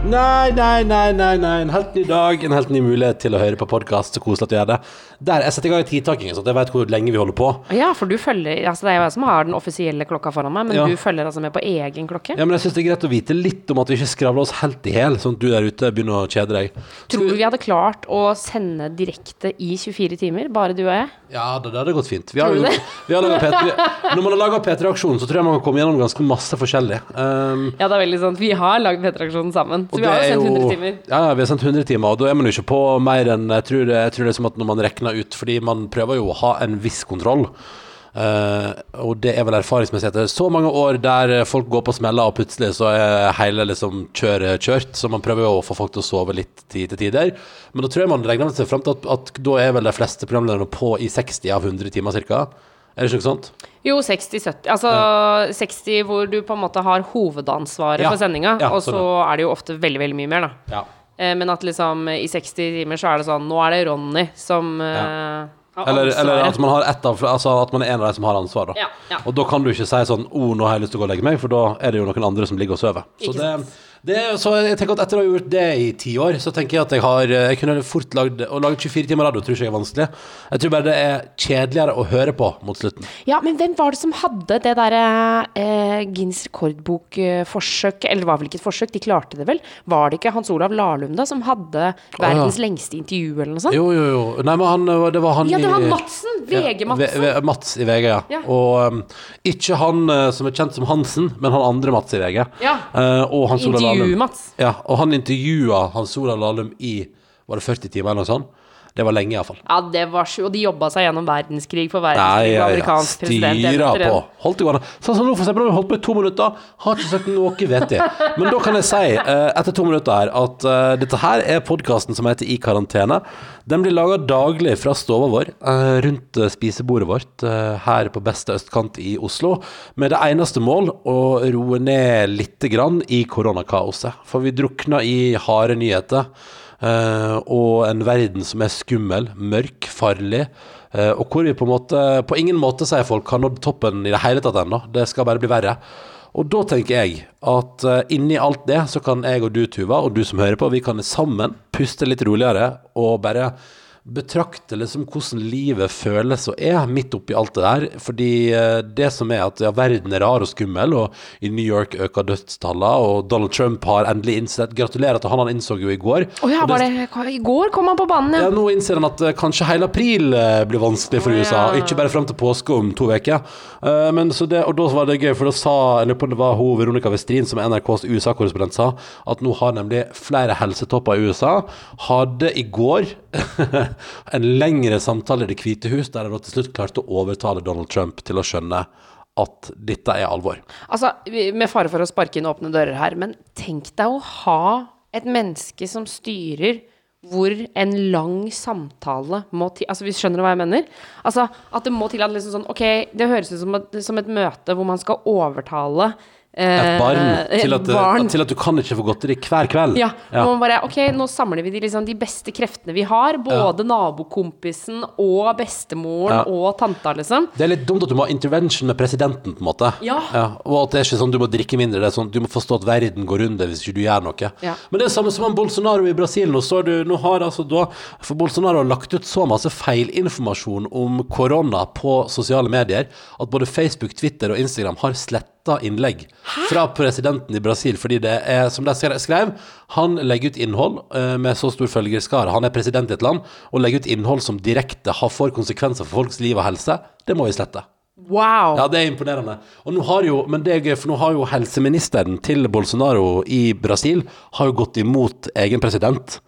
Nei, nei, nei, nei, nei. En helt ny dag, en helt ny mulighet til å høre på podkast. Så koselig at du gjør det. Der, Jeg setter i gang tidtakingen, så jeg vet hvor lenge vi holder på. Ja, for du følger Altså, det er jo jeg som har den offisielle klokka foran meg, men Ja. du følger altså med på egen klokke? Ja, men jeg syns det er greit å vite litt om at vi ikke skravler oss helt i hjel, sånn at du der ute begynner å kjede deg. Tror du vi hadde klart å sende direkte i 24 timer, bare du og jeg? Ja, det, det hadde gått fint. Vi har, Tror du jo- det? vi har laget P3, vi- når man har laga P3-aksjonen, så tror jeg man kan komme gjennom ganske masse forskjellig. Um, Ja, det er veldig sant. Vi har lagd P3-aksjonen sammen, så vi har jo er sendt 100 timer. Ja, vi har sendt 100 timer, og da er man jo ikke på mer enn Jeg tror, jeg tror som at når man regner ut Fordi man prøver jo å ha en viss kontroll. Uh, og det er vel erfaringsmessig etter så mange år der folk går på smeller, og plutselig så er hele liksom kjøret kjørt. Så man prøver jo å få folk til å sove litt tid til tider. Men da tror jeg man regner seg fram til at, at da er vel de fleste programlederne på i 60 av 100 timer ca. Er det ikke sånt? Jo, 60-70. Altså 60 hvor du på en måte har hovedansvaret Ja. for sendinga, Ja, og så sånn er det jo ofte veldig, veldig mye mer, da. Ja. Eh, Men at liksom i 60 timer så er det sånn Nå er det Ronny som eh, Eller, eller at man har ett av Altså at man er en av de som har ansvar, da. Ja, ja. Og da kan du ikke si sånn 'Å, nå har jeg lyst til å gå og legge meg', for da er det jo noen andre som ligger og sover. Så, Ikke det, det, så jeg tenker at etter å ha gjort det i ti år, så tenker jeg at jeg har Jeg kunne fort lagd Å lage 24 timer radio tror ikke jeg er vanskelig. Jeg tror bare det er kjedeligere å høre på mot slutten. Ja, men hvem var det som hadde det derre eh, Guinness rekordbokforsøk Eller det var vel ikke et forsøk, de klarte det vel? Var det ikke Hans Olav Lahlum da som hadde verdens lengste intervju, eller noe sånt? Jo, jo, jo. Nei, men han, det var han i Ja, det var han Madsen! VG-Madsen. Ja, Mats i VG, ja. Ja. Og um, ikke han eh, som er kjent som Hansen, men han andre Mats i VG. Ja. Uh, og Hans Olav Lahlum. Intervju-Mats. Ja, og han intervjua Hans Olav Lahlum i Var det 40 timer eller noe sånt? Det var lenge, iallfall. Ja, det var sju, og de jobba seg gjennom verdenskrig for Nei, verdenskrig ja, og ja. amerikansk president. Styra på. Holdt det gående. Sånn som nå, for eksempel, har vi holdt på i to minutter, har ikke sagt noe vettig. Men da kan jeg si, eh, etter to minutter her, at eh, dette her er podkasten som heter I karantene. Den blir laga daglig fra stova vår, eh, rundt spisebordet vårt her på beste østkant i Oslo, med det eneste mål å roe ned lite grann i koronakaoset. For vi drukner i harde nyheter. Eh, og en verden som er skummel, mørk, farlig, eh, og hvor vi på måte På ingen måte, sier folk, har nådd toppen i det hele tatt ennå. Det skal bare bli verre. Og da tenker jeg at uh, inni alt det, så kan jeg og du, Tuva, og du som hører på, vi kan sammen puste litt roligere og bare betrakte liksom hvordan livet føles og er midt oppi alt det der. Fordi eh, det som er at ja, verden er rar og skummel, og i New York øker dødstallene, og Donald Trump har endelig innsett Gratulerer til han, han innså jo i går. Å ja, var det I går kom han på banen, ja, ja. nå innser han at eh, kanskje hele april eh, blir vanskelig for USA, USA, ja. ikke bare fram til påske om to uker. Men så det, og da var det gøy, for da sa eller på det var hun Veronica Westrin, som er NRKs USA-korrespondent, sa at nå har nemlig flere helsetopper i USA hadde i går en lengre samtale i Det hvite hus, der de til slutt klarte å overtale Donald Trump til å skjønne at dette er alvor. Altså, vi- med fare for å sparke inn åpne dører her, men tenk deg å ha et menneske som styrer hvor en lang samtale må til Altså, hvis skjønner hva jeg mener? Altså, at det må til at liksom sånn Ok, det høres ut som et, som et møte hvor man skal overtale Et eh, barn til at, barn. til at du kan ikke få godteri hver kveld. Ja, nå bare, okay, nå samler vi de, liksom, de beste kreftene vi har. Både nabokompisen og bestemoren Ja. og tanta, liksom. Det er litt dumt at du må ha intervention med presidenten, på en måte. Ja. og at det er ikke sånn du må drikke mindre. Det er sånn Du må forstå at verden går under hvis ikke du gjør noe. Ja. Men det er det samme som han Bolsonaro i Brasil. Nå du Nå har altså da For Bolsonaro har lagt ut så masse feilinformasjon om korona på sosiale medier at både Facebook, Twitter og Instagram har sletta innlegg fra presidenten i Brasil fordi det er, som de skrev, han legger ut innhold eh, med så stor følgerskare. Han er president i et land og legger ut innhold som direkte har får konsekvenser for folks liv og helse. Det må vi slette. Wow! Ja, det er imponerende. Og nå har jo, men det er gøy, for nå har jo helseministeren til Bolsonaro i Brasil har jo gått imot egen president.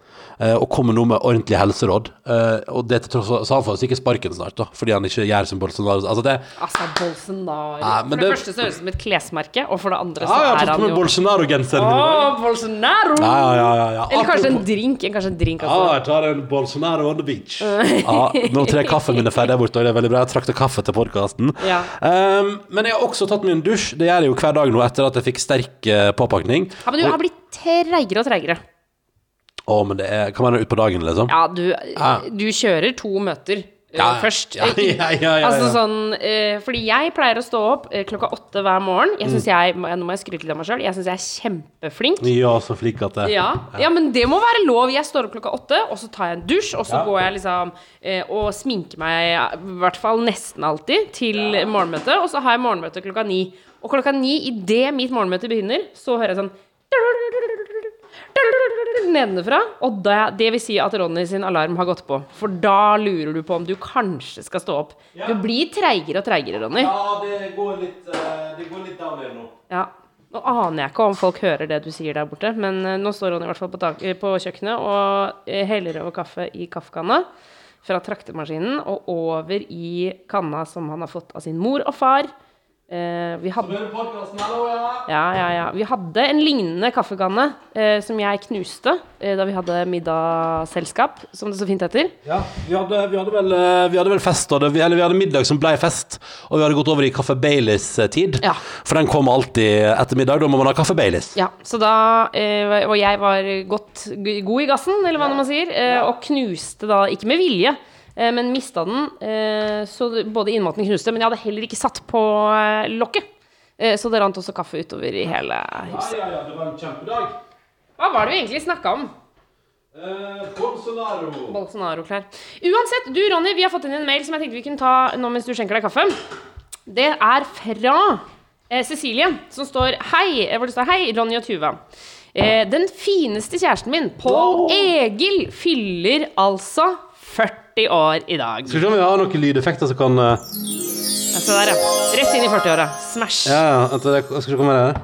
Eh, Og kommer nå med ordentlige helseråd. Eh, Og det til tross for- Så han får sikkert sparken snart, da, fordi han ikke gjør som Bolsonaro. Altså det Altså, Bolsonaro. Ja, for det, det- første det ut som et klesmerke, og for det andre så ja, ja, er han jo Bolsonaro-genseren. Å, Bolsonaro! Ja, ja, ja, ja, ja. Eller kanskje en drink. Kanskje en drink Ja, jeg tar en Bolsonaro on the beach. Ja, nå tror jeg kaffen min er ferdig borte, og det er veldig bra. Jeg trakk kaffe til podkasten. Ja. Um, men jeg har også tatt meg en dusj. Det gjør jeg jo hver dag nå etter at jeg fikk sterk eh, påpakning. Ja, men du har blitt treigere og treigere. Å, men det er Kan være ut på dagen, liksom? Ja, du, du kjører to møter eh, Ja, først. ja, ja, ja, ja, ja. Altså sånn eh, Fordi jeg pleier å stå opp eh, klokka åtte hver morgen. Jeg synes jeg, Nå må jeg skryte litt av meg sjøl. Jeg syns jeg er kjempeflink. Ja, så flink at det Ja. ja, men det må være lov. Jeg står opp klokka åtte, og så tar jeg en dusj, og så Ja. går jeg liksom eh, og sminker meg i hvert fall nesten alltid til morgenmøtet, og så har jeg morgenmøte klokka ni. Og klokka ni, idet mitt morgenmøte begynner, så hører jeg sånn nedenfra, og det, det vil si at Ronny sin alarm har gått på. For da lurer du på om du kanskje skal stå opp. Du blir treigere og treigere, Ronny. Ja, det går litt, det går litt down nå. Ja. Nå aner jeg ikke om folk hører det du sier der borte, men eh, nå står Ronny i hvert fall på, tak eh, på kjøkkenet og heller over kaffe i kaffekanna fra traktemaskinen og over i kanna som han har fått av sin mor og far. Eh, vi hadde ja, ja, ja. Vi hadde en lignende kaffekanne eh, som jeg knuste eh, da vi hadde middagsselskap, som det så fint heter. Ja, vi hadde, vi hadde, vel, eh, vi hadde vel fest, og det, eller vi hadde middag som ble fest, og vi hadde gått over i kaffe Baileys-tid. Ja. For den kom alltid etter middag, da må man ha kaffe Baileys. Ja, så da eh, Og jeg var godt god i gassen, eller hva man sier, eh, og knuste da Ikke med vilje, eh, men mista den. Eh, så både innmaten knuste, men jeg hadde heller ikke satt på eh, lokket. Eh, så det rant også kaffe utover i hele huset. ja, ja, det var en kjempedag. Hva var det vi egentlig snakka om? Eh, Bolsonaro. Bolsonaro-klær. Uansett, du Ronny, vi har fått inn en mail som jeg tenkte vi kunne ta nå mens du skjenker deg kaffe. Det er fra eh, Cecilie, som står Hei, eh, hvor det står Hei, Ronny og Tuva. Eh, den fineste kjæresten min, Pål Egil, fyller altså 40 år i dag. Skal vi se om vi har noen lydeffekter som kan uh... Se der, ja. Rett inn i 40-åra. Smash. Ja, ja, vent, det- skal vi se om det er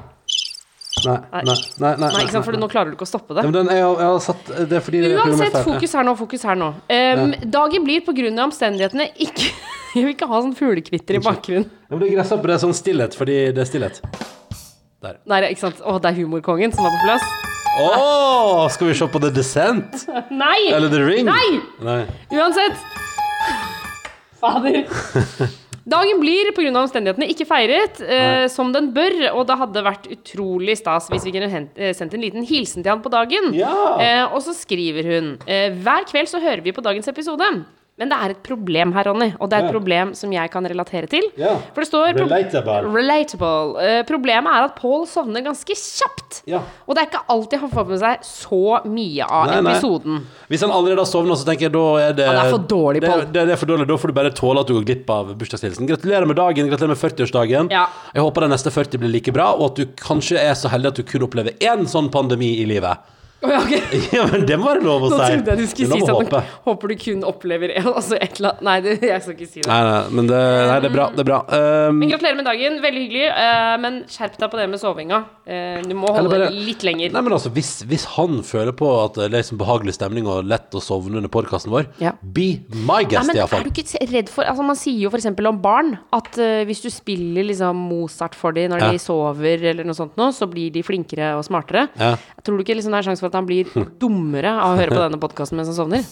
Nei, nei, nei. nei, nei, ikke sant, for nå klarer du ikke å stoppe det. Ja, men den, jeg, jeg har satt Det er fordi det er Uansett, feil. fokus her nå, fokus her nå. Um, Dagen blir pga. omstendighetene ikke Jeg vil ikke ha sånn fuglekvitter i bakgrunnen. Ja, men det er gresshopper, det er sånn stillhet, fordi det er stillhet. Der. Nei, ikke sant? Å, det er humorkongen som er på plass. Å, skal vi se på The Descent? Nei! Eller The Ring? Nei! Nei. Uansett. Fader. Dagen blir pga. omstendighetene ikke feiret eh, som den bør, og det hadde vært utrolig stas hvis vi kunne hent, eh, sendt en liten hilsen til han på dagen. Ja. Eh, og så skriver hun eh, Hver kveld så hører vi på dagens episode. Men det er et problem her, Ronny, og det er et Ja. problem som jeg kan relatere til. Ja. For det står Relatable. Relatable. Uh, problemet er at Paul sovner ganske kjapt. Ja. Og det er ikke alltid han får med seg så mye av Nei, nei. episoden. Hvis han allerede har sovna, så tenker jeg da er det Han er for dårlig, det, det, det er for dårlig. Da får du bare tåle at du går glipp av bursdagshilsen. Gratulerer med dagen, gratulerer med 40-årsdagen. Ja. Jeg håper den neste 40 blir like bra, og at du kanskje er så heldig at du kun opplever én sånn pandemi i livet. Å, ja, okay. Ja, men det må være lov å Nå si. trodde jeg du skulle si sånn håpe. Håper du kun opplever en, altså et eller annet Nei, det, jeg skal ikke si det. Nei, nei, men det, nei, det er bra. Det er bra. Um, Men gratulerer med dagen. Veldig hyggelig. Uh, men skjerp deg på det med sovinga. Uh, du må holde bare- litt lenger. Nei, men altså, hvis, hvis han føler på at det er liksom behagelig stemning og lett å sovne under podkasten vår, Ja. be my guest, iallfall. er du ikke redd for altså Man sier jo f.eks. om barn at uh, hvis du spiller liksom Mozart for dem når Ja. de sover, eller noe sånt noe, så blir de flinkere og smartere. Tror du ikke liksom det er sjanse for at han blir dummere av å høre på denne podkasten mens han sovner?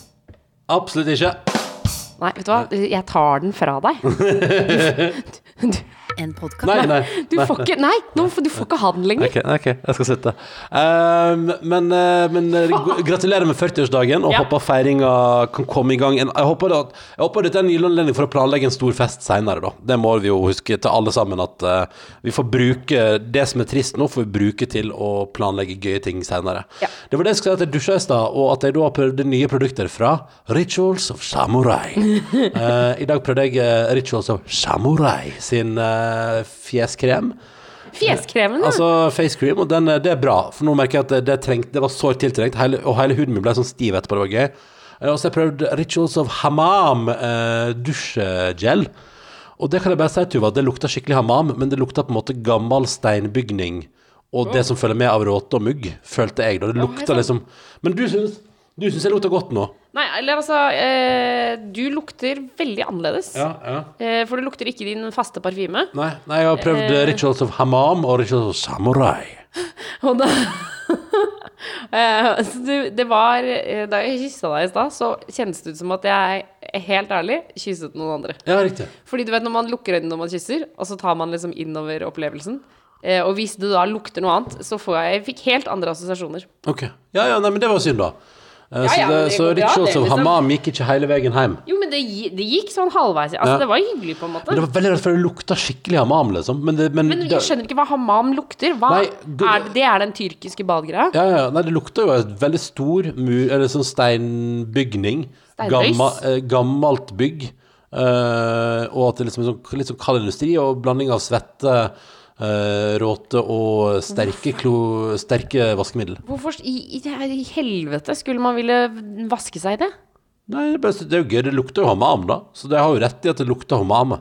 Absolutt ikke. Nei, vet du hva, jeg tar den fra deg. Du, du, En podkast Nei, nei. du får ikke Nei, nå får- du får ikke ha den lenger. Ok, ok, jeg skal slutte. Um, men eh, men eh, gratulerer med 40-årsdagen, og Ja. håper feiringa kan komme i gang. Jeg håper, at, jeg håper dette er en gyllen anledning for å planlegge en stor fest seinere, da. Det må vi jo huske til alle sammen, at uh, vi får bruke det som er trist nå, får vi bruke til å planlegge gøye ting seinere. Ja. Det var det jeg skulle si at jeg dusja i stad, og at jeg da har prøvd nye produkter fra Rituals of Samurai. Uh, I dag prøvde jeg Rituals of Samurai sin eh, fjeskrem. Fjeskremen, ja. Altså face cream, og den, eh, det er bra. For nå merker jeg at det, det, trengt, det var sårt tiltrengt, hele, og hele huden min ble sånn stiv etterpå. Det var gøy. Eh, Og så har jeg prøvd Rituals of Hamam eh, dusjgel. Og det kan jeg bare si, Tuva, det lukta skikkelig hamam, men det lukta på en måte gammel steinbygning. Og det som følger med av råte og mugg, følte jeg da. Det lukta liksom Men du syns, du syns jeg lukter godt nå? Nei, eller altså eh, Du lukter veldig annerledes. Ja, ja. Eh, for du lukter ikke din faste parfyme. Nei, nei jeg har prøvd eh, Rituals of Hamam og Rituals of Samurai. Og da eh, så du, Det var eh, Da jeg kyssa deg i stad, så kjennes det ut som at jeg, helt ærlig, kysset noen andre. Ja, riktig. Fordi du vet når man lukker øynene når man kysser, og så tar man liksom innover opplevelsen. Eh, og hvis du da lukter noe annet, så får jeg, jeg fikk helt andre assosiasjoner. Ok. Ja, ja, nei, men det var synd, da. Eh, Ja, så ja, det, det så bra, Rituals of liksom. Hammam gikk ikke hele veien hjem. Jo, men det, det gikk sånn halvveis. Altså, Ja. Det var hyggelig, på en måte. Men det var veldig rart, for det lukta skikkelig Hamam, liksom. Men det, men Men jeg skjønner ikke hva Hamam lukter. Hva Nei, er det, det er den tyrkiske badgreia? ja, ja, nei, det lukta jo et veldig stor mur, eller sånn steinbygning. Gamma, eh, gammelt bygg. Uh, og at det liksom er sånn, litt sånn kald industri, og blanding av svette, råte og sterke, klo, sterke vaskemiddel. Hvorfor i, i, helvete skulle man ville vaske seg i det? Nei, det er, jo gøy. Det lukter jo hammam, da. Så det har jo rett i at det lukter hammam.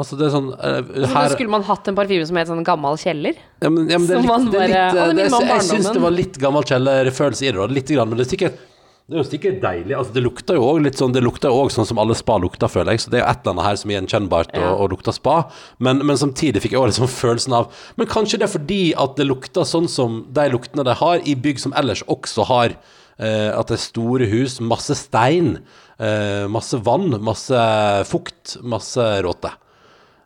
Altså, det er sånn eh, Så skulle man hatt en parfyme som het sånn gammal kjeller? Ja, men, ja, men det er litt, det er litt eh, det er litt er, Jeg syns det var litt gammel kjellerfølelse i det. Litt grann, men det er sikkert det er jo sikkert deilig. altså Det lukter jo litt sånn Det lukter jo også sånn som alle spa lukter, føler jeg. Så det er jo et eller annet her som er gjenkjennbart og, og lukter spa. Men, men samtidig fikk jeg også liksom følelsen av Men kanskje det er fordi at det lukter sånn som de luktene de har i bygg som ellers også har eh, At det er store hus, masse stein, eh, masse vann, masse fukt, masse råte.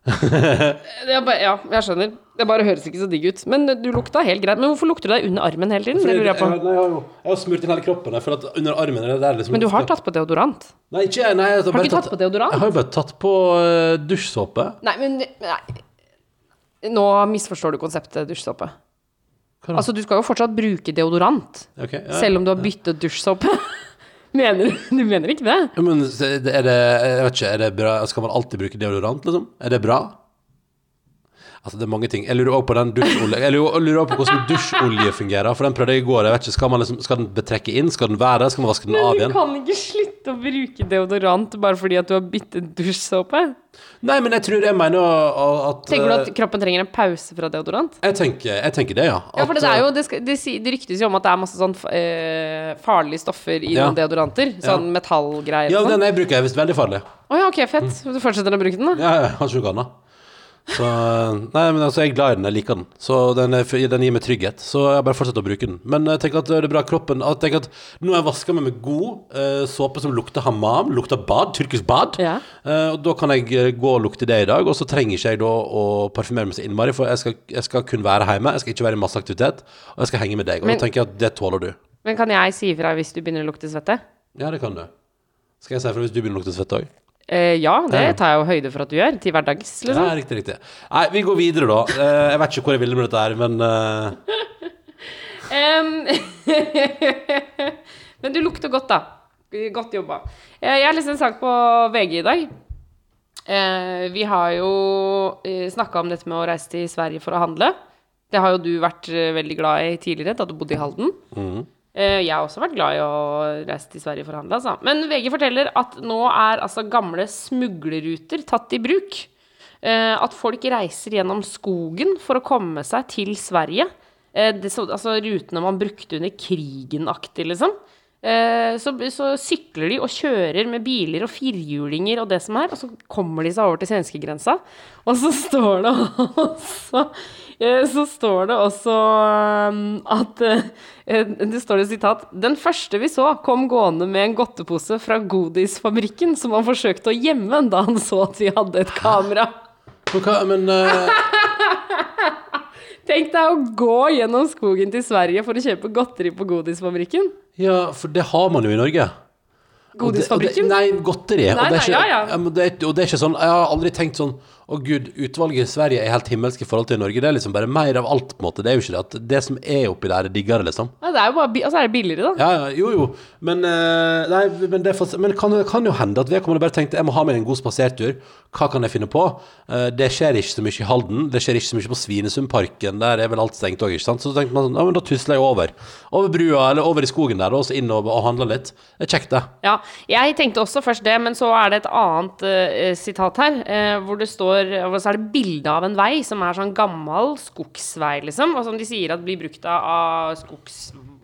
Bare, ja, jeg skjønner. Det bare høres ikke så digg ut. Men du lukta helt greit. Men hvorfor lukter du deg under armen hele tiden? Det jeg på. Jeg, jeg, har jo- jeg har smurt inn hele kroppen. For at under armen er det der liksom Men du har tatt på deodorant? Nei, ikke nei, jeg har, Har ikke tatt på deodorant? Jeg har jo bare tatt på uh, dusjsåpe. Nei, men nei. Nå misforstår du konseptet dusjsåpe. Altså, du skal jo fortsatt bruke deodorant, Okay, ja. selv om du har byttet dusjsåpe. mener du? Du mener ikke det? Men er det Jeg vet ikke, er det bra Skal man alltid bruke deodorant, liksom? Er det bra? Altså, det er mange ting. Jeg lurer også på den dusjolje Jeg lurer lurer også på hvordan dusjolje fungerer, for den prøvde jeg i går. Jeg vet ikke, Skal, man liksom, skal den betrekke inn? Skal den være der? Skal man vaske den av igjen? Men du kan ikke slutte å bruke deodorant bare fordi at du har byttet dusjsåpe. Nei, men jeg tror jeg mener at Tenker du eh, at kroppen trenger en pause fra deodorant? jeg tenker, jeg tenker det, ja. Ja, for det, er jo, eh, det, skal, det, det ryktes jo om at det er masse sånn øh, farlige stoffer i Ja. noen deodoranter. Sånn metallgreier Ja, sånn. den jeg bruker er visst veldig farlig. Å ja, ok, fett. Du fortsetter å bruke den, da? Ja, ja, kanskje noe annet. Så, nei, men altså, jeg er glad i den, jeg liker den. Så den, er, den gir meg trygghet. Så jeg bare fortsetter å bruke den. Men jeg tenker at det er bra kroppen Jeg tenker at Nå har jeg vaska meg med god eh, såpe som lukter hamam, lukter bad, tyrkisk bad. Ja. Eh, og da kan jeg eh, gå og lukte det i dag, og så trenger ikke jeg da å parfymere meg så innmari, for jeg skal, jeg skal kun være hjemme, jeg skal ikke være i masse aktivitet, og jeg skal henge med deg. Og Men- da tenker jeg at det tåler du. Men kan jeg si ifra hvis du begynner å lukte svette? Ja, det kan du. Skal jeg si fra hvis du begynner å lukte svette òg? Eh, ja, det tar jeg jo høyde for at du gjør. Til hverdags, liksom. Ja, riktig, riktig. Nei, vi går videre, da. Eh, jeg vet ikke hvor jeg ville med dette her, men eh, Men du lukter godt, da. Godt jobba. Eh, Jeg har lest en sak på VG i dag. Eh, Vi har jo snakka om dette med å reise til Sverige for å handle. Det har jo du vært eh, veldig glad i tidligere, da du bodde i Halden. Eh, Jeg har også vært glad i å reise til Sverige for å handle. Altså. Men VG forteller at nå er altså gamle smuglerruter tatt i bruk. Eh, At folk reiser gjennom skogen for å komme seg til Sverige. Eh, så, altså rutene man brukte under krigen-aktig, liksom. Eh, Så, så sykler de og kjører med biler og firhjulinger og det som er, og så kommer de seg over til svenskegrensa. Og så står det altså eh, Så står det også um, at eh, Det står det sitat Den første vi så, kom gående med en godtepose fra Godisfabrikken som han forsøkte å gjemme da han så at vi hadde et kamera. Hva, men uh... Tenk deg å gå gjennom skogen til Sverige for å kjøpe godteri på Godisfabrikken. Ja, for det har man jo i Norge. Og og Godisfabrikken? Nei, godteri. og, Nei, det er ikke, nei, ja, ja. og, det er, og det er ikke sånn Jeg har aldri tenkt sånn Å gud, utvalget i Sverige er helt himmelsk i forhold til Norge. Det er liksom bare mer av alt, på en måte. Det er jo ikke det at det som er oppi der, er diggere, liksom. Ja, det er jo bare, altså er det billigere, da. Ja, ja, jo, jo. Men, eh, nei, men det, for, men kan, kan jo hende at vedkommende bare tenkte jeg må ha meg en god spasertur. Hva kan jeg finne på? Eh, det skjer ikke så mye i Halden. Det skjer ikke så mye på Svinesundparken. Der er vel alt stengt òg, ikke sant. Så tenkte man sånn, ja, men da tusler jeg over. Over brua, eller over i skogen der, og så inn og, og handler litt. Det er kjekt, det. Ja, jeg tenkte også først det, men så er det et annet uh, sitat her, Uh, hvor det står Og så er det bilde av en vei som er sånn gammel skogsvei, liksom, og som de sier at blir brukt av, av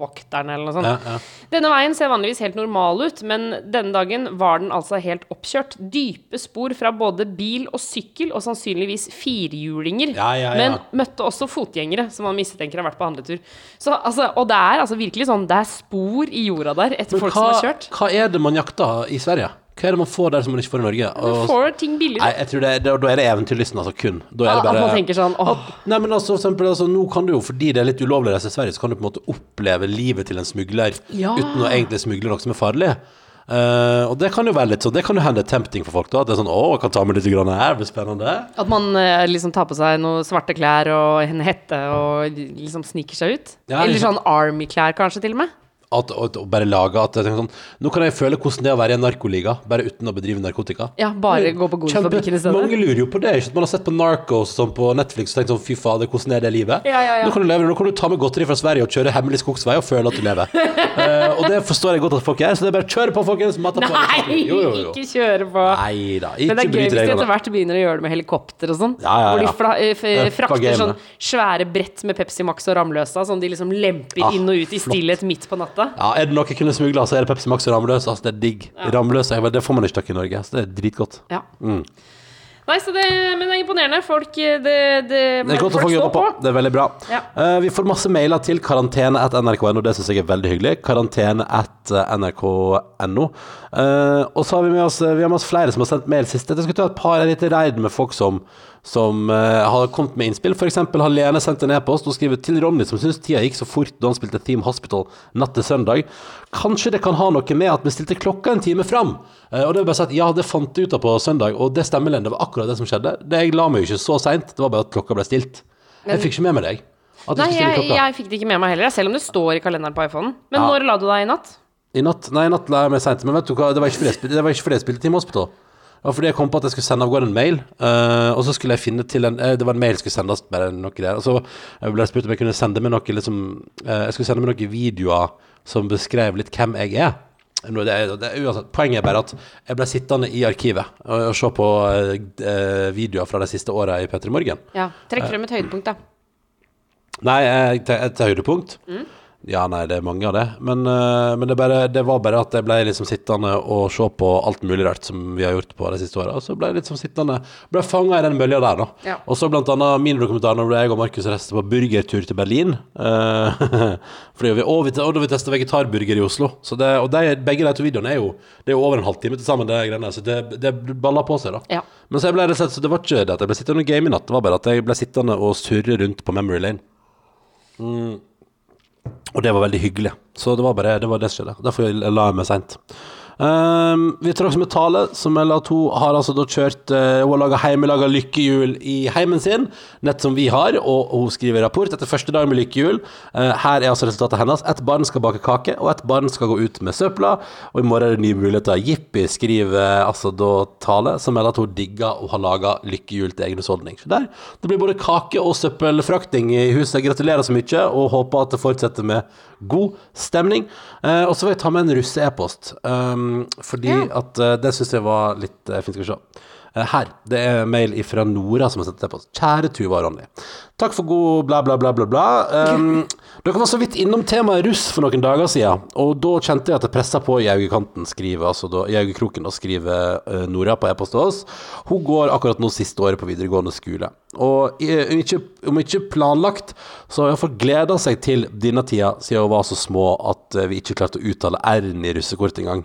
skogsvokterne eller noe sånt. Ja, ja. Denne veien ser vanligvis helt normal ut, men denne dagen var den altså helt oppkjørt. Dype spor fra både bil og sykkel, og sannsynligvis firhjulinger. Ja. Men møtte også fotgjengere, som man mistenker har vært på handletur. Så, altså, og det er altså virkelig sånn, det er spor i jorda der etter Men folk hva, som har kjørt. hva er det man jakter i Sverige? Hva er det man får der som man ikke får i Norge? Du får ting billigere. Nei, jeg tror det, da, da er det eventyrlysten, altså kun. Da er At det bare man tenker sånn åh, Nei, men altså, for eksempel, altså, nå kan du jo, fordi det er litt ulovlig å reise til Sverige, så kan du på en måte oppleve livet til en smugler Ja. uten å egentlig smugle noe som er farlig. Eh, og det kan jo være litt sånn, det kan jo hende tempting for folk da, at det er sånn, å, jeg kan ta med litt grann her, det blir spennende. At man eh, liksom tar på seg noen svarte klær og en hette og liksom sniker seg ut. Ja, Eller liksom- sånn Army-klær kanskje til og med. At, og, og bare lage at jeg tenker sånn, nå kan jeg føle hvordan det er å være i en narkoliga, bare uten å bedrive narkotika. Ja, bare gå på Godfabrikken i stedet. Mange lurer jo på det. Ikke? Man har sett på Narcos sånn på Netflix og tenkt sånn fy fader, hvordan er det livet? Ja, ja, ja. Nå kan du leve, nå kan du ta med godteri fra Sverige og kjøre hemmelig skogsvei og føle at du lever. uh, og det forstår jeg godt at folk gjør, så det er bare kjør på, folkens. Matta på. Nei, Jo, jo, jo. ikke kjøre på. Nei da, Men det er gøy hvis de etter hvert begynner å gjøre det med helikopter og sånn. Ja, ja, Hvor de eh, frakter sånn svære brett med Pepsi Max og Ramløsa som de liksom lemper Ah, inn og ut i stillhet midt på natta. Ja, er det noe jeg kunne smugla, så er det Pepsi Max og Ramløs. Altså, det er digg. Ramløs, det får man ikke tak i Norge, så det er dritgodt. Ja. Mm. Nei, så det, men det er imponerende. Folk eh, Det, det, Det er godt å folk få står jobba på. Det er veldig bra. Ja. Uh, vi får masse mailer til karantene.nrk.no, det syns jeg er veldig hyggelig. Karantene.nrk.no. Uh, og så har vi med oss Vi har med oss flere som har sendt mail sist. Jeg skal ta et par litt reid med folk som, som uh, har kommet med innspill. Eksempel har Lene sendt en e-post og skriver til Ronny, som syns tida gikk så fort da han spilte Theme Hospital natt til søndag. Kanskje det kan ha noe med at vi stilte klokka en time fram. Eh, og det var bare sagt, ja, det fant jeg ut av på søndag, og det stemmer, Lene. Det var akkurat det som skjedde. Det, jeg la meg jo ikke så seint, det var bare at klokka ble stilt. Jeg fikk ikke med meg deg. Nei, jeg, jeg fikk det ikke med meg heller, selv om det står i kalenderen på iPhonen. Men Ja. når la du deg i natt? I natt, nei, i natt la jeg meg seint, men vet du hva, det var ikke fordi jeg jeg spilte Team Hospital. Det var fordi jeg kom på at jeg skulle sende av gårde en mail, uh, og så skulle jeg finne til en eh, Det var en mail som skulle sendes, bare noe der. Og så ble jeg spurt om jeg kunne sende med noe liksom uh, Jeg skulle sende med noen videoer som beskrev litt hvem jeg er. Det er, det er uansett, poenget er bare at jeg ble sittende i arkivet og, og se på eh, eh, videoer fra de siste åra i P3 Morgen. Ja, Trekk frem et høydepunkt, da. Nei, jeg- et, høydepunkt. Ja, nei, det er mange av det. Men, eh, men det, bare, det var bare at jeg ble liksom sittende og se på alt mulig rart som vi har gjort på de siste åra. Og så ble jeg liksom sittende Ble fanga i den bølja der, da. Ja. Og så blant annet min dokumentar når jeg og Markus reiste på burgertur til Berlin. Eh, fordi vi, og vi, og da vi testa vegetarburger i Oslo. Så det, og de, begge de to videoene er jo Det er jo over en halvtime til sammen, det greiene. Så det, det baller på seg, da. Ja. Men så ble Så det var ikke det at jeg ble sittende og game i natt, det var bare at jeg ble sittende og surre rundt på Memory Lane. Og det var veldig hyggelig. Så det var bare det var det som skjedde. Derfor la jeg meg seint. Um, vi tar også med Tale, som Ella 2 har altså da kjørt uh, Hun har laga hjemmelaga lykkehjul i heimen sin, nett som vi har, og, hun skriver rapport etter første dag med lykkehjul. Uh, her er altså resultatet hennes. Et barn skal bake kake, og et barn skal gå ut med søpla. Og i morgen er det nye muligheter. Jippi, skriver uh, altså da Tale, som melder at hun digger og har laga lykkehjul til egen husholdning. Der, det blir både kake og søppelfrakting i huset. Gratulerer så mye, og håper at det fortsetter med god stemning. Eh, og så vil jeg ta med en russe-e-post. Um, fordi Ja. at uh, det syns jeg var litt uh, fint. Skal vi se. Uh, her. Det er mail fra Nora som har sendt det på. Kjære Tuva og Ronny. Takk for god bla, bla, bla, bla, bla. Um, dere var så vidt innom temaet russ for noen dager siden, og da kjente jeg at det pressa på i augekanten, skriver altså da, i augekroken, og skriver eh, Nora på e-post til oss. Hun går akkurat nå siste året på videregående skole. Og om ikke, om ikke planlagt, så har hun iallfall gleda seg til denne tida, siden hun var så små at eh, vi ikke klarte å uttale R-en i russekortet engang.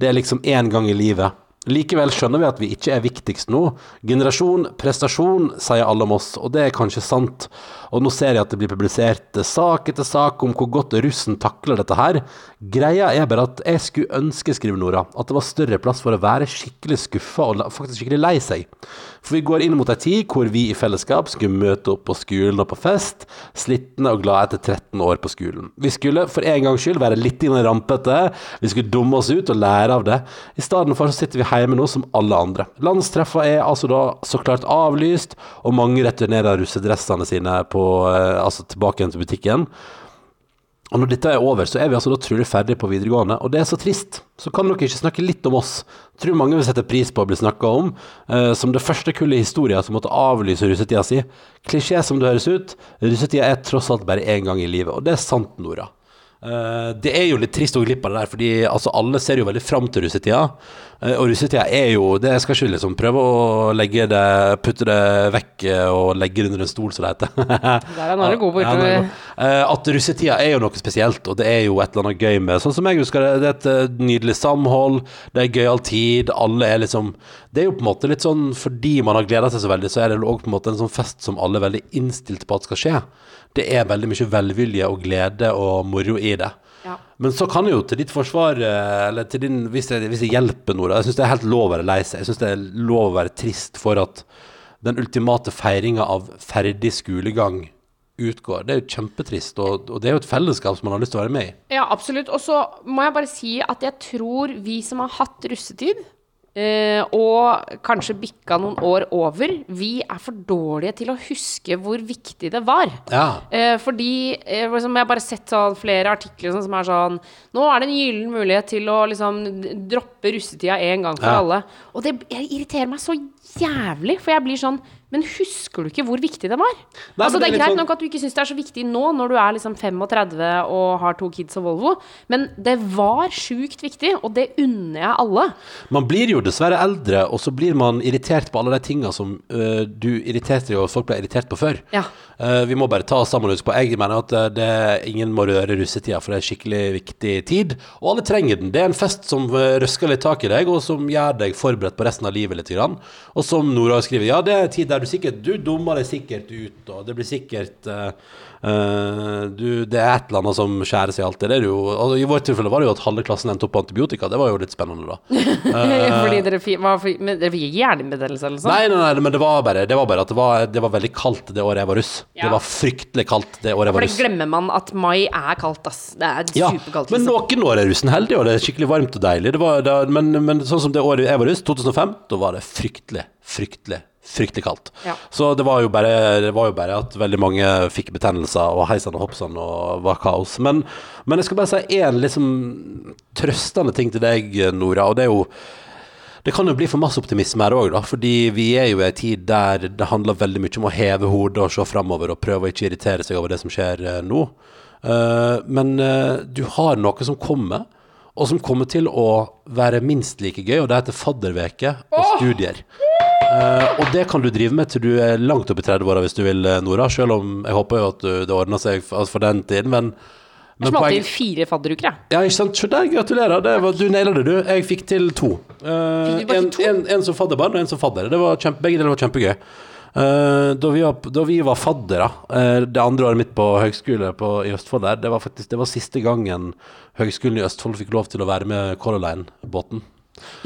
Det er liksom én gang i livet. Likevel skjønner vi at vi ikke er viktigst nå. Generasjon, prestasjon, sier alle om oss, og det er kanskje sant. Og nå ser jeg at det blir publisert sak etter sak om hvor godt russen takler dette her. Greia er bare at jeg skulle ønske, skriver Nora, at det var større plass for å være skikkelig skuffa og faktisk skikkelig lei seg. For vi går inn mot ei tid hvor vi i fellesskap skulle møte opp på skolen og på fest, slitne og glade etter 13 år på skolen. Vi skulle for en gangs skyld være litt rampete, vi skulle dumme oss ut og lære av det. I stedet for så sitter vi hjemme nå som alle andre. Landstreffa er altså da så klart avlyst, og mange returnerer russedressene sine på, eh, altså tilbake igjen til butikken. Og når dette er over, så er vi altså da trolig ferdig på videregående, og det er så trist. Så kan dere ikke snakke litt om oss. Tror mange vil sette pris på å bli snakka om, eh, som det første kullet i historien som måtte avlyse russetida si. Klisjé som det høres ut, russetida er tross alt bare én gang i livet, og det er sant, Nora. Eh, det er jo litt trist å gå glipp av det der, fordi altså, alle ser jo veldig fram til russetida. Uh, og russetida er jo Det skal ikke liksom prøve å legge det putte det vekk eh, og legge det under en stol, som det heter. Der er Norge god på Ja, At russetida er jo noe spesielt, og det er jo et eller annet gøy med Sånn som jeg husker det, det er et nydelig samhold, det er gøyal tid, alle er liksom Det er jo på en måte litt sånn fordi man har gleda seg så veldig, så er det òg på en måte en sånn fest som alle er veldig innstilt på at skal skje. Det er veldig mye velvilje og glede og moro i det. Ja. Men så kan jo til ditt forsvar, eh, eller til din, hvis det, hvis jeg hjelper noe, jeg syns det er helt lov å være lei seg. Jeg syns det er lov å være trist for at den ultimate feiringa av ferdig skolegang utgår. Det er jo kjempetrist, og, og det er jo et fellesskap som man har lyst til å være med i. Ja, absolutt. Og så må jeg bare si at jeg tror vi som har hatt russetid, eh, og kanskje bikka noen år over, vi er for dårlige til å huske hvor viktig det var. Ja. Eh, fordi eh, liksom, Jeg har bare sett sånn, flere artikler sånn, som er sånn Nå er det en gyllen mulighet til å liksom, droppe russetida en gang for Ja. alle. Og det irriterer meg så jævlig, for jeg blir sånn Men husker du ikke hvor viktig det var? Nei, altså Det det er er greit sånn- nok at du ikke syns det er så viktig nå, når du er liksom 35 og har to kids og Volvo, men det var sjukt viktig, og det unner jeg alle. Man blir jo dessverre eldre, og så blir man irritert på alle de tinga som øh, du irriterte jo, og folk ble irritert på før. Ja. Eh, vi må bare ta oss sammen på Jeg mener at eh, det, ingen må røre russetida, for det er skikkelig viktig tid. Og alle trenger den. Det er en fest som eh, røsker litt tak i deg, og som gjør deg forberedt på resten av livet litt. Grann. Og som Nora skriver, ja, det er en tid der du sikkert Du dummer deg sikkert ut, og det blir sikkert eh, du, Det er et eller annet som skjærer seg alltid. Det er jo, og I vårt tilfelle var det jo at halve klassen endte opp på antibiotika. Det var jo litt spennende, da. Fordi dere fikk, men dere fikk hjernehinnebetennelse eller noe sånt? Nei, nei, nei, men det var bare, det var bare at det var, det var veldig kaldt det året jeg var russ. Ja. Det var fryktelig kaldt det året jeg var russ. For det glemmer man at mai er kaldt, ass. Det er Ja, superkaldt. men Liksom. noen år er russen heldig, og det er skikkelig varmt og deilig. Det var, men, men sånn som det året jeg var russ, 2005, da var det fryktelig, fryktelig, fryktelig kaldt. Ja. Så det var, bare, det var jo bare at veldig mange fikk betennelser og heisan og hoppsan og var kaos. Men, men jeg skal bare si én liksom trøstende ting til deg, Nora, og det er jo det kan jo bli for masse optimisme her òg, fordi vi er jo i en tid der det handler veldig mye om å heve hodet og se framover og prøve å ikke irritere seg over det som skjer eh, nå. Eh, men eh, du har noe som kommer, og som kommer til å være minst like gøy, og det heter fadderveke og studier. Eh, og det kan du drive med til du er langt opp i 30-åra hvis du vil, eh, Nora, selv om jeg håper jo at du, det ordner seg for, for den tiden, men, Jeg smalt inn fire fadderuker, jeg. ja, ikke sant? Så der, gratulerer. Det var, du naila det, du. Jeg fikk til to. Uh, Fikk en, to? en, en som fadderbarn og en som fadder. Det var kjempe, begge deler var kjempegøy. Uh, da, vi var, da vi var faddere, uh, det andre året mitt på høgskole på, i Østfold der, det var faktisk det var siste gangen Høgskolen i Østfold fikk lov til å være med Color Line-båten.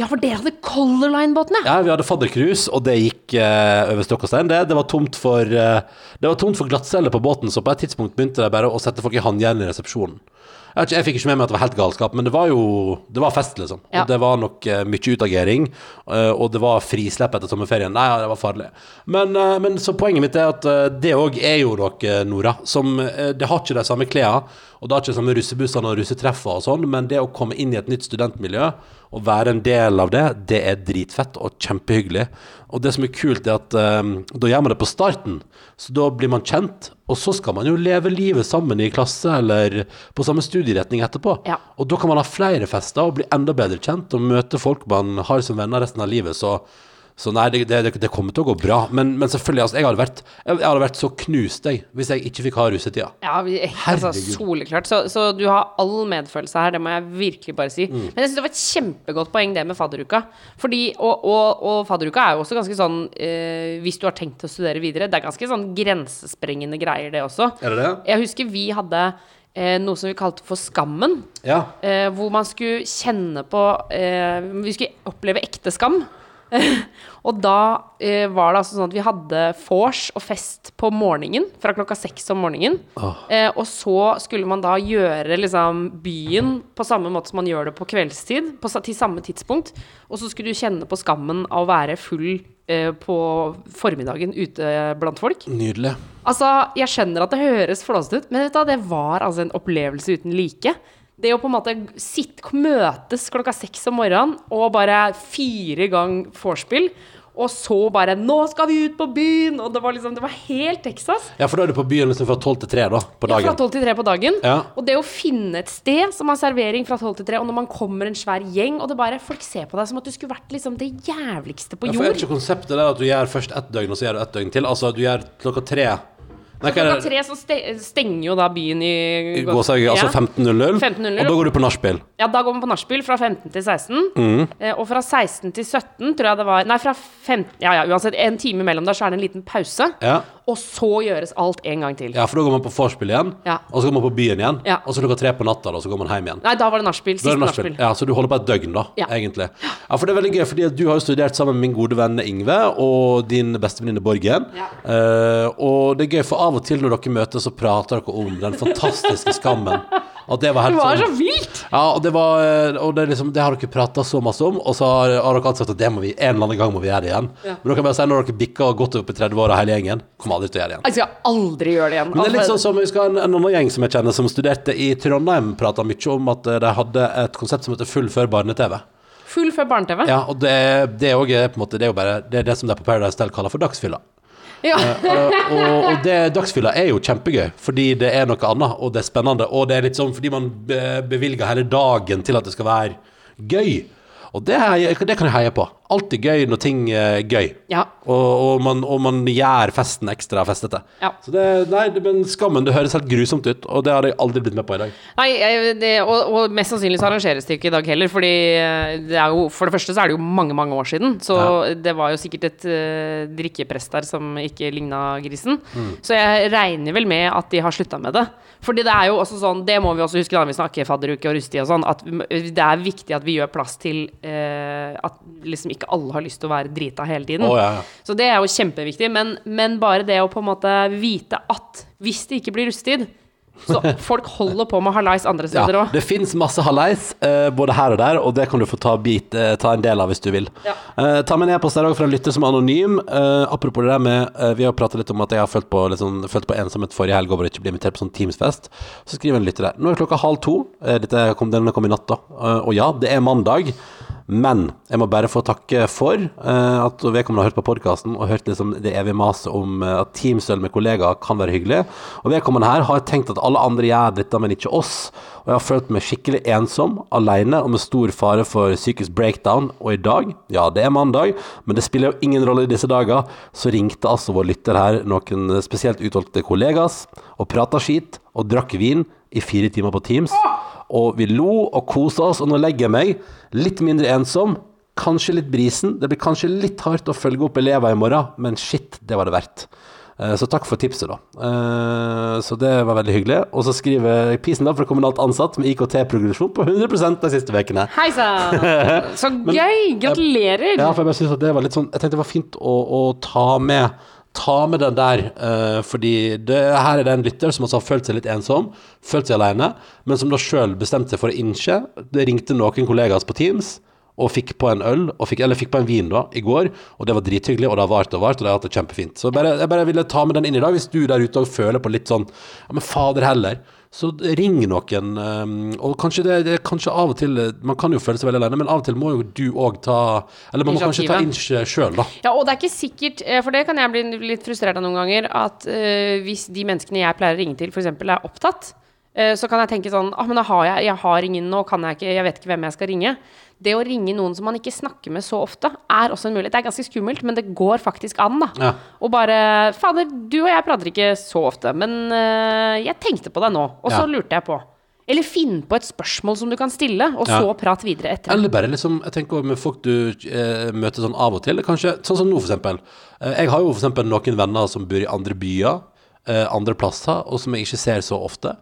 Ja, for dere hadde Color Line-båten, ja. Ja, vi hadde faddercruise, og det gikk uh, over stokk og stein. Det, det var tomt for uh, Det var tomt for glattceller på båten, så på et tidspunkt begynte de bare å sette folk i håndjern i resepsjonen. Jeg, jeg fikk ikke med meg at det var helt galskap, men det var jo Det var fest, liksom. Ja. Og det var nok uh, mye utagering, og det var frislepp etter sommerferien. Nei, det var farlig. Men, men så poenget mitt er at det òg er jo dere, Nora, som Det har ikke de samme klærne, og det har ikke de samme russebussene og russetreffer og sånn, men det å komme inn i et nytt studentmiljø og være en del av det, det er dritfett og kjempehyggelig. Og det som er kult, er at eh, da gjør man det på starten, så da blir man kjent, og så skal man jo leve livet sammen i klasse eller på samme studieretning etterpå. Ja. Og da kan man ha flere fester og bli enda bedre kjent og møte folk man har som venner resten av livet. Så, så nei, det, det, det kommer til å gå bra. Men, men selvfølgelig, altså, jeg hadde vært, jeg, hadde vært så knust, jeg, hvis jeg ikke fikk ha russetida. Ja, vi, altså, soleklart. Så, så du har all medfølelse her, det må jeg virkelig bare si. Mm. Men jeg syns det var et kjempegodt poeng, det med fadderuka. Fordi, og, og, og fadderuka er jo også ganske sånn eh, Hvis du har tenkt å studere videre, det er ganske sånn grensesprengende greier, det også. Er det det? Jeg husker vi hadde eh, noe som vi kalte for Skammen. Ja. Eh, hvor man skulle kjenne på eh, Vi skulle oppleve ekte skam. og da eh, var det altså sånn at vi hadde vors og fest på morgenen, fra klokka seks om morgenen. Eh, og så skulle man da gjøre liksom byen på samme måte som man gjør det på kveldstid, på, til samme tidspunkt. Og så skulle du kjenne på skammen av å være full eh, på formiddagen ute blant folk. Nydelig. Altså, jeg skjønner at det høres flåsete ut, men vet du, det var altså en opplevelse uten like. Det å på en måte sitt, møtes klokka seks om morgenen og bare fire gang vorspiel, Og så bare 'Nå skal vi ut på byen!' Og det var liksom Det var helt Texas. Ja, for da er du på byen liksom fra tolv til tre, da, på Ja, fra 12 til 3 på dagen. Ja. Og det å finne et sted som har servering fra 12 til 3, og når man kommer en svær gjeng, og det bare Folk ser på deg som at du skulle vært liksom det jævligste på Ja, for er ikke konseptet der at du gjør først ett døgn, og så gjør du ett døgn til? Altså, du gjør klokka tre Klokka tre så stenger jo da byen i Gåsehauget, altså Ja. 15.00, 15.00. og da går du på nachspiel. Ja, da går man på nachspiel fra 15 til 16. Mm. Eh, og fra 16 til 17 tror jeg det var Nei, fra 15 Ja, ja, uansett. En time mellom der, så er det en liten pause. Ja. Og så gjøres alt en gang til. ja, for da går man på vorspiel igjen, Ja. og så går man på byen igjen, Ja. og så klokka tre på natta, da, så går man hjem igjen. Nei, da var det nachspiel. Da er Siste det nachspiel. nachspiel. Ja, så du holder på et døgn, da, Ja. egentlig. Ja, for det er veldig gøy, fordi at du har jo studert sammen med min gode venn Ingve og din bestevenninne Borgen. Ja. Eh, og det er gøy, for av og til når dere møtes, så prater dere om den fantastiske skammen. At det var helt Det var sånn så vilt! Ja, og det var eh, Og det, liksom, det har dere prata så masse om, og så har, har dere alltid sagt at det må vi en eller annen gang må vi gjøre det igjen. Ja. Men dere kan bare si når dere bikker godt opp i 30-åra hele gjengen, kommer aldri til å gjøre det igjen. Jeg skal aldri gjøre det igjen. Men det er litt sånn som vi skal ha en, en annen gjeng som jeg kjenner, som studerte i Trondheim, prata mye om at eh, de hadde et konsept som heter Full før barne-TV. Full før barne-TV. Ja, og det, det er også, eh, måte, det er jo bare Det er det som de på Paradise Tell kaller for dagsfylla. Ja. Eh, og, og det dagsfylla er jo kjempegøy, fordi det er noe annet, og det er spennende. Og det er litt sånn fordi man bevilger hele dagen til at det skal være gøy. Og det, det kan jeg heie på. Alltid gøy når ting er gøy. Ja. Og, og, man, og man gjør festen ekstra festete. Ja. Så det, nei, men skammen, det høres helt grusomt ut, og det har jeg aldri blitt med på i dag. Nei, det, og, og mest sannsynlig så arrangeres det ikke i dag heller, fordi eh, det er jo For det første så er det jo mange, mange år siden, så det var jo sikkert et uh, drikkepress der som ikke ligna grisen. Så jeg regner vel med at de har slutta med det. Fordi det er jo også sånn, det må vi også huske da vi snakker fadderuke og rustig og sånn, at det er viktig at vi gjør plass til uh, at liksom ikke alle har lyst til å være drita hele tiden. Oh, ja, ja. Så det er jo kjempeviktig, men, men bare det å på en måte vite at hvis det ikke blir russetid så folk holder på med hallais andre steder òg. det fins masse hallais, eh, både her og der, og det kan du få ta, bit, eh, ta en del av hvis du vil. Ja. Eh, ta med en e-post der òg fra en lytter som er anonym. Apropos det der med Vi har pratet litt om at jeg har følt på, liksom, følt på ensomhet forrige helg over å ikke bli invitert på sånn Teams-fest. Så skriver en lytter der. Nå er klokka halv to. Dette kom, denne kom i natt, da. Og ja, det er mandag. Men jeg må bare få takke for eh, at vedkommende har hørt på podkasten og hørt liksom det evige maset om eh, at Teamsøl med kollegaer kan være hyggelig. Og vedkommende her har tenkt at alle andre gjør dette, men ikke oss. Og jeg har følt meg skikkelig ensom, alene og med stor fare for psykisk breakdown. Og i dag, ja det er mandag, men det spiller jo ingen rolle i disse dager, så ringte altså vår lytter her noen spesielt utvalgte kollegas og prata skit og drakk vin i fire timer på Teams. Og vi lo og kosa oss, og nå legger jeg meg litt mindre ensom. Kanskje litt brisen. Det blir kanskje litt hardt å følge opp elever i morgen, men shit, det var det verdt. Eh, Så takk for tipset, da. Eh, Så det var veldig hyggelig. Og så skriver Pisen da fra kommunalt ansatt med IKT-progresjon på 100% de siste ukene. Hei sann! Så gøy! Gratulerer! Ja, for jeg bare synes at det var litt sånn Jeg tenkte det var fint å, å ta med Ta med den der, uh, fordi det, her er det en lytter som altså har følt seg litt ensom, følt seg alene, men som da sjøl bestemte seg for å innse. Det ringte noen kollegaer på Teams og fikk på en øl, fikk, eller fikk på en vin da, i går, og det var drithyggelig, og det har vart og vart, og de har hatt det kjempefint. Så bare, jeg bare ville ta med den inn i dag, hvis du der ute òg føler på litt sånn Ja, men fader heller. Så ring noen, eh, og kanskje det, det kanskje av og til Man kan jo føle seg veldig alene, men av og til må jo du òg ta Eller man må kanskje ta inch sjøl, da. Ja, og det er ikke sikkert, eh, for det kan jeg bli litt frustrert av noen ganger, at eh, hvis de menneskene jeg pleier å ringe til, f.eks. er opptatt, så kan jeg tenke sånn ah, men da har jeg, jeg har ingen nå, kan jeg ikke, jeg vet ikke hvem jeg skal ringe. Det å ringe noen som man ikke snakker med så ofte, er også en mulighet. Det er ganske skummelt, men det går faktisk an, da. Ja. Og bare Fader, du og jeg prater ikke så ofte, men uh, jeg tenkte på deg nå, og så Ja. lurte jeg på. Eller finn på et spørsmål som du kan stille, og Ja. så prat videre etter. Eller bare liksom, jeg tenker også med folk du eh, møter sånn av og til. Kanskje, sånn som nå, for eksempel. Eh, jeg har jo for eksempel noen venner som bor i andre byer, eh, andre plasser, og som jeg ikke ser så ofte.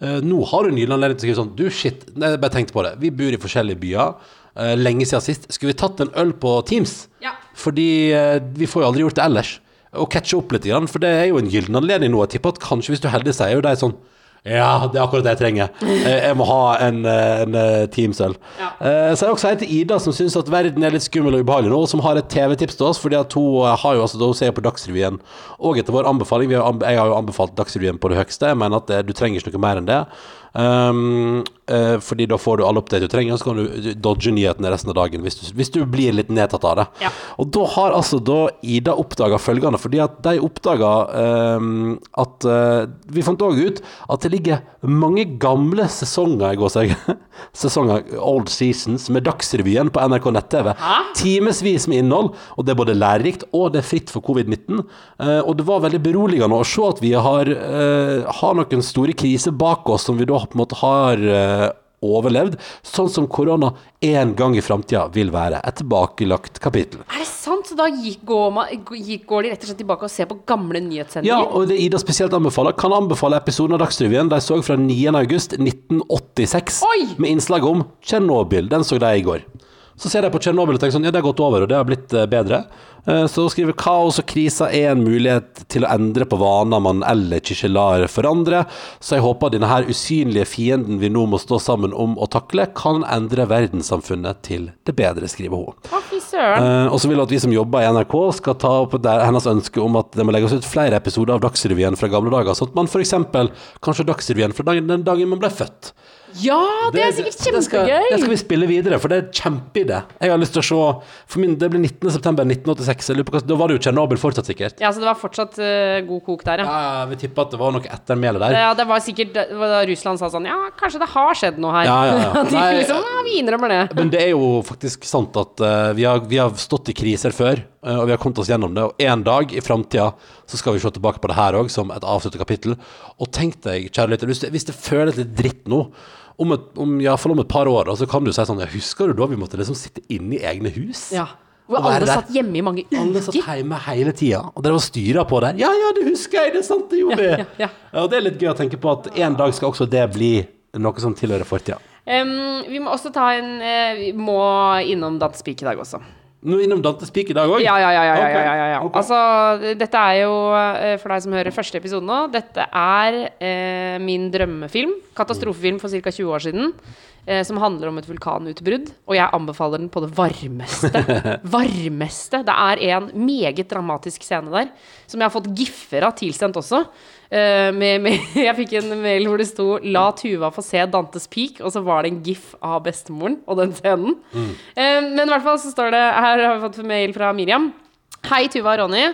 Eh, nå har du nylig anledning til å skrive sånn Du, shit, nei, jeg bare tenkte på det. Vi bor i forskjellige byer. Eh, lenge siden sist. Skulle vi tatt en øl på Teams? Ja. Fordi eh, vi får jo aldri gjort det ellers. Og catche opp litt, for det er jo en gyllen anledning nå. Jeg tipper at kanskje hvis du er heldig, så er jo de sånn ja, det er akkurat det jeg trenger. Eh, Jeg må ha en, eh, en eh, Teams-øl. Ja. Så er det også en til Ida som syns at verden er litt skummel og ubehagelig nå, og som har et TV-tips til oss. Fordi at hun har jo altså, hun ser på Dagsrevyen, og etter vår anbefaling vi har, Jeg har jo anbefalt Dagsrevyen på det høyeste. Jeg mener at det, du trenger ikke noe mer enn det. Um, uh, fordi da får du alle oppdater du trenger, og så kan du dodge nyhetene resten av dagen hvis du, hvis du blir litt nedtatt av det. Ja. Og da har altså da Ida oppdaga følgende, fordi at de oppdaga um, at uh, Vi fant òg ut at det ligger mange gamle sesonger i seg, sesonger, old seasons, med Dagsrevyen på NRK nett-TV. Timevis med innhold, og det er både lærerikt og det er fritt for covid-19. Uh, og det var veldig beroligende å se at vi har, har noen store kriser bak oss som vi da på en måte har eh, overlevd, sånn som korona en gang i framtida vil være et tilbakelagt kapittel. Er det sant? Så da går, man, går de rett og slett tilbake og ser på gamle Ja, og det Ida spesielt anbefaler, kan anbefale episoden av Dagsrevyen de så fra 9. august 1986, med innslag om Tsjernobyl. Den så de i går. Så ser jeg på Tsjernobyl og tenker sånn, ja, det har gått over, og det har blitt eh, bedre. Eh, Så skriver kaos og kriser er en mulighet til å endre på vaner man ellers ikke lar forandre. Så jeg håper denne her usynlige fienden vi nå må stå sammen om å takle, kan endre verdenssamfunnet til det bedre, skriver hun. Eh, og så vil hun at vi som jobber i NRK skal ta opp der, hennes ønske om at det må legges ut flere episoder av Dagsrevyen fra gamle dager, sånn at man f.eks. kanskje Dagsrevyen fra den dagen man ble født. Ja, det er sikkert Det skal, kjempegøy! det skal vi spille videre, for det er en kjempeidé. Jeg har lyst til å se For min, Det blir 19.9.1986. Jeg lurer på hva- Da var det jo Tsjernobyl fortsatt, sikkert. Ja, så det var fortsatt uh, god kok der, ja. Ja, vi tipper at det var noe ettermæle der. Ja, det var sikkert da Russland sa sånn Ja, kanskje det har skjedd noe her. Ja, ja, ja. De Nei, liksom, ja, vi innrømmer det. Men det er jo faktisk sant at uh, vi, har, vi har stått i kriser før, uh, og vi har kommet oss gjennom det. Og en dag i framtida så skal vi se tilbake på det her òg, som et avsluttet kapittel. Og tenk deg, kjære lytter, hvis, hvis det føles litt dritt nå om et, om, i hvert fall om et par år, da, så kan du si sånn ja, Husker du da vi måtte liksom sitte inne i egne hus? Ja. Hvor alle satt hjemme i mange Alle satt hjemme hele tida, og dere var styra på der. Ja, ja, det husker jeg, det er sant, det gjorde vi. Ja, ja, ja. og det er litt gøy å tenke på at en dag skal også det bli noe som tilhører fortida. Um, vi må også ta en uh, Vi må innom Dattespik i dag også. Nå innom Dante Spik i dag òg? Ja, ja, ja. ja, ja, ja, ja, ja. ok. Altså, dette er jo, eh, for deg som hører første episode nå, dette er eh, min drømmefilm. Katastrofefilm for ca. 20 år siden. Eh, som handler om et vulkanutbrudd. Og jeg anbefaler den på det varmeste. varmeste. Det er en meget dramatisk scene der, som jeg har fått giffer av tilsendt også. Eh, med, med, jeg fikk en mail hvor det sto 'La Tuva få se Dantes Peak', og så var det en gif av bestemoren og den scenen. Eh, men i hvert fall så står det Her har vi fått mail fra Miriam. Hei, Tuva og Ronny.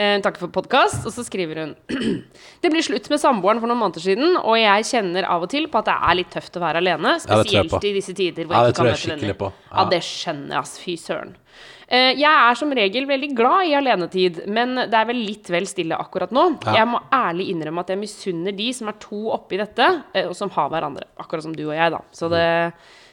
Eh, takk for podkast. Og så skriver hun Det blir slutt med samboeren for noen måneder siden, og jeg kjenner av og til på at det er litt tøft å være alene. Spesielt ja, i disse tider hvor Ja, jeg ikke kan møte venner. Ja. Ja. det skjønner jeg, ass. Fy søren. Eh, jeg er som regel veldig glad i alenetid, men det er vel litt vel stille akkurat nå. Ja. Jeg må ærlig innrømme at jeg misunner de som er to oppi dette, eh, og som har hverandre. Akkurat som du og jeg, da. Så det,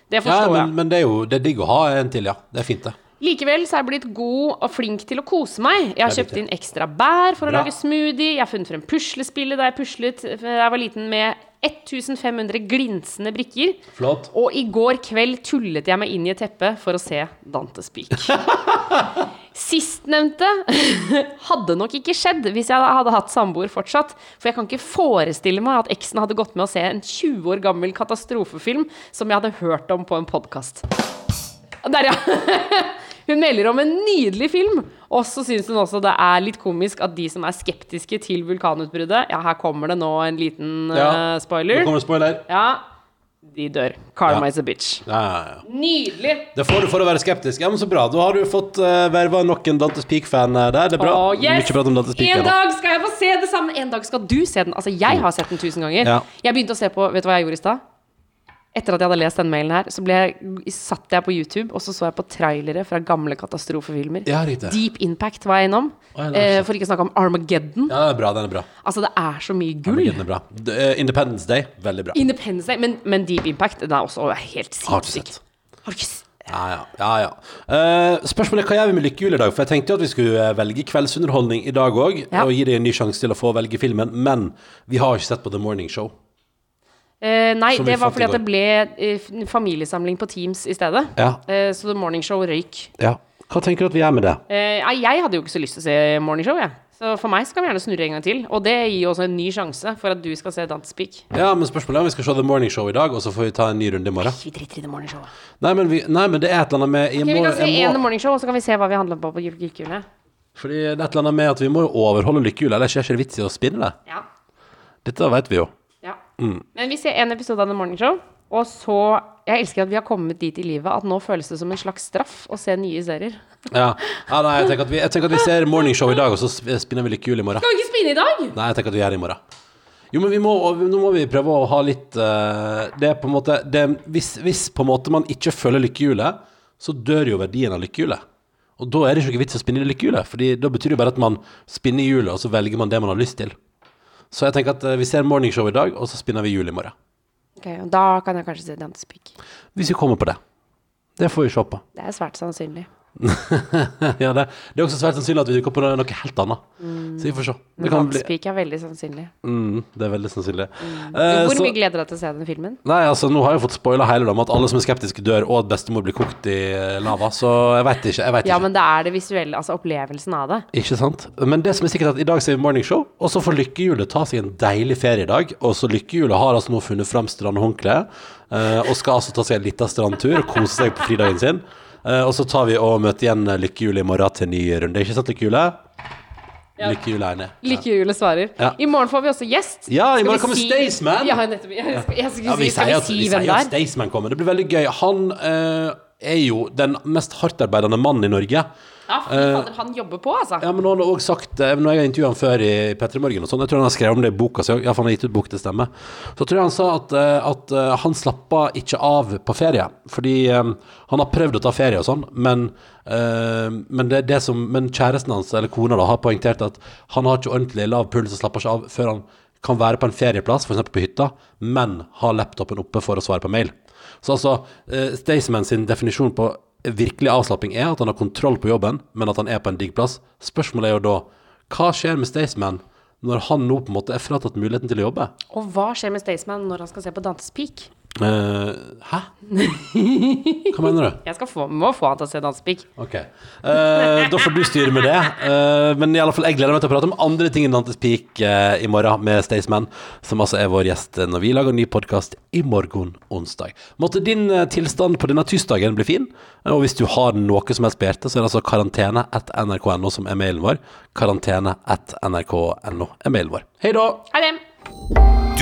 det forstår jeg. men, men det er jo det er digg å ha en til, ja. Det er fint, det. Likevel så er jeg blitt god og flink til å kose meg. Jeg har kjøpt inn ekstra bær for å Bra. lage smoothie. Jeg har funnet frem puslespillet da jeg puslet da jeg var liten med 1500 glinsende brikker. Flott. Og i går kveld tullet jeg meg inn i et teppe for å se Dantes pik. Sistnevnte hadde nok ikke skjedd hvis jeg hadde hatt samboer fortsatt. For jeg kan ikke forestille meg at eksen hadde gått med å se en 20 år gammel katastrofefilm som jeg hadde hørt om på en podkast. Der, ja. Hun melder om en nydelig film. Og så syns hun også det er litt komisk at de som er skeptiske til vulkanutbruddet Ja, her kommer det nå en liten Ja. uh, spoiler. Nå kommer det spoiler. Ja, de dør. Karma Ja. is a bitch. Ja. Nydelig! Det får du for å være skeptisk. Ja, men Så bra. Da har du fått uh, verva nok en Dantes Peak-fan eh, der. Det er bra. Oh, yes! Mye prat om Dantes Peak. En dag skal jeg få se det samme! En dag skal du se den. Altså, jeg har sett den tusen ganger. Jeg begynte å se på Vet du hva jeg gjorde i stad? Etter at jeg hadde lest den mailen her, så jeg, satt jeg på YouTube, og så så jeg på trailere fra gamle katastrofefilmer. Ja. Deep Impact var jeg innom. Å, eh, for ikke å snakke om Armageddon. Ja, den er bra. Den er bra. Altså, det er så mye gull. Armageddon er bra. Eh, Independence Day, veldig bra. Independence Day, men, men Deep Impact den er også helt sinnssyk. Har du ikke sett? Ja, ja. ja, ja. Uh, spørsmålet er hva gjør vi med lykkehjul i dag? For jeg tenkte jo at vi skulle eh, velge kveldsunderholdning i dag òg, Ja. og gi deg en ny sjanse til å få velge filmen, men vi har ikke sett på The Morning Show. Eh, nei, det var fordi at det ble uh, familiesamling på Teams i stedet. Ja. Uh, så The Morning Show røyk. ja. Hva tenker du at vi gjør med det? Nei, jeg hadde jo ikke så lyst til å se Morning Show, jeg. Så for meg skal vi gjerne snurre en gang til. Og det gir også en ny sjanse for at du skal se Dantes Peak. Ja, men spørsmålet er om vi skal se The Morning Show i dag, og så får vi ta en ny runde i morgen. Vi driter i The Morning Show. Nei, men, vi, nei, men det er et eller annet med jeg Ok, vi kan se én The må, Morning Show, og så kan vi se hva vi handler på på lykkehjulet. Fordi det er et eller annet med at vi må jo overholde lykkehjulet, ellers er det ikke vits i å spinne det. Ja. Dette vet vi jo. Ja. Men vi ser en episode av The Morning Show, og så Jeg elsker at vi har kommet dit i livet at nå føles det som en slags straff å se nye serier. Ja. ja nei, jeg tenker, at vi, jeg tenker at vi ser morningshow i dag, og så spinner vi lykkehjul i morgen. Skal vi ikke spinne i dag? Nei, jeg tenker at vi gjør det i morgen. Jo, men vi må, nå må vi prøve å ha litt uh, Det er på en måte det, hvis, hvis på en måte man ikke følger lykkehjulet, så dør jo verdien av lykkehjulet. Og da er det ikke noe vits å spinne i lykkehjulet, Fordi da betyr det bare at man spinner i hjulet, og så velger man det man har lyst til. Så jeg tenker at eh, vi ser morningshow i dag, og så spinner vi jul i morgen. Ok, og Da kan jeg kanskje se Dantes Peak. Hvis vi kommer på det. Det får vi se på. Det er svært sannsynlig. ja, det, det er også svært sannsynlig at vi dukker på noe helt annet. Så vi får se. Det, kan bli, er veldig sannsynlig. mm, det er veldig sannsynlig. Eh, Hvor så- mye gleder du deg til å se den filmen? Nei, altså nå har jeg fått spoila hele om at alle som er skeptiske dør, og at bestemor blir kokt i eh, lava, så jeg veit ikke. Jeg vet Ja, ikke. men det er det visuelle, altså opplevelsen av det. Ikke sant? Men det som er sikkert at i dag ser vi morningshow, og så får lykkehjulet ta seg en deilig ferie i dag. Og så lykkehjulet har altså nå funnet fram strandhåndkleet, eh, og skal altså ta seg en liten strandtur og kose seg på fridagen sin. Eh, og så tar vi og møter igjen lykkehjulet i morgen til ny runde. Ikke sant, lykkehjulet? Ja. Lykkehjulet er ned. Lykkehjulet svarer. Ja. I morgen får vi også gjest. Ja, i morgen kommer si- Staysman. Ja, nettopp. Jeg, jeg, jeg skulle Ja, vi si, skal sier vi at, si hvem sier det er? Staysman kommer. Det blir veldig gøy. Han eh, er jo den mest hardtarbeidende mannen i Norge. Ja, fy fader, han jobber på, altså. Ja, men han har også sagt eh, Når jeg har intervjuet han før i P3 Morgen og sånn, jeg tror han har skrevet om det i boka si, ja, for han har gitt ut bok til stemme, så tror jeg han sa at, eh, at eh, han slapper ikke av på ferie, fordi eh, han har prøvd å ta ferie og sånn, men, eh, men, det, det som, men kjæresten hans, eller kona da, har poengtert at han har ikke ordentlig lav puls og slapper ikke av før han kan være på en ferieplass, eksempel på hytta, men ha laptopen oppe for å svare på mail. Så altså, eh, Staysman sin definisjon på virkelig avslapping er at han har kontroll på jobben, men at han er på en digg plass. Spørsmålet er jo da, hva skjer med Staysman når han nå på en måte er fratatt muligheten til å jobbe? Og hva skjer med Staysman når han skal se på Dantes Peak? Eh, hæ? Hva mener du? Jeg skal få, må få han til å se Dantes Ok, uh, da får du styre med det. Uh, men i alle fall, jeg gleder meg til å prate om andre ting enn eh, i morgen med Staysman, som altså er vår gjest når vi lager ny podkast i morgen onsdag. Måtte din tilstand på denne tirsdagen bli fin, og hvis du har noe som helst på hjertet, så er det altså karantene at nrk.no som er mailen vår. Karantene at nrk.no er mailen vår. Hei da! Hei dem!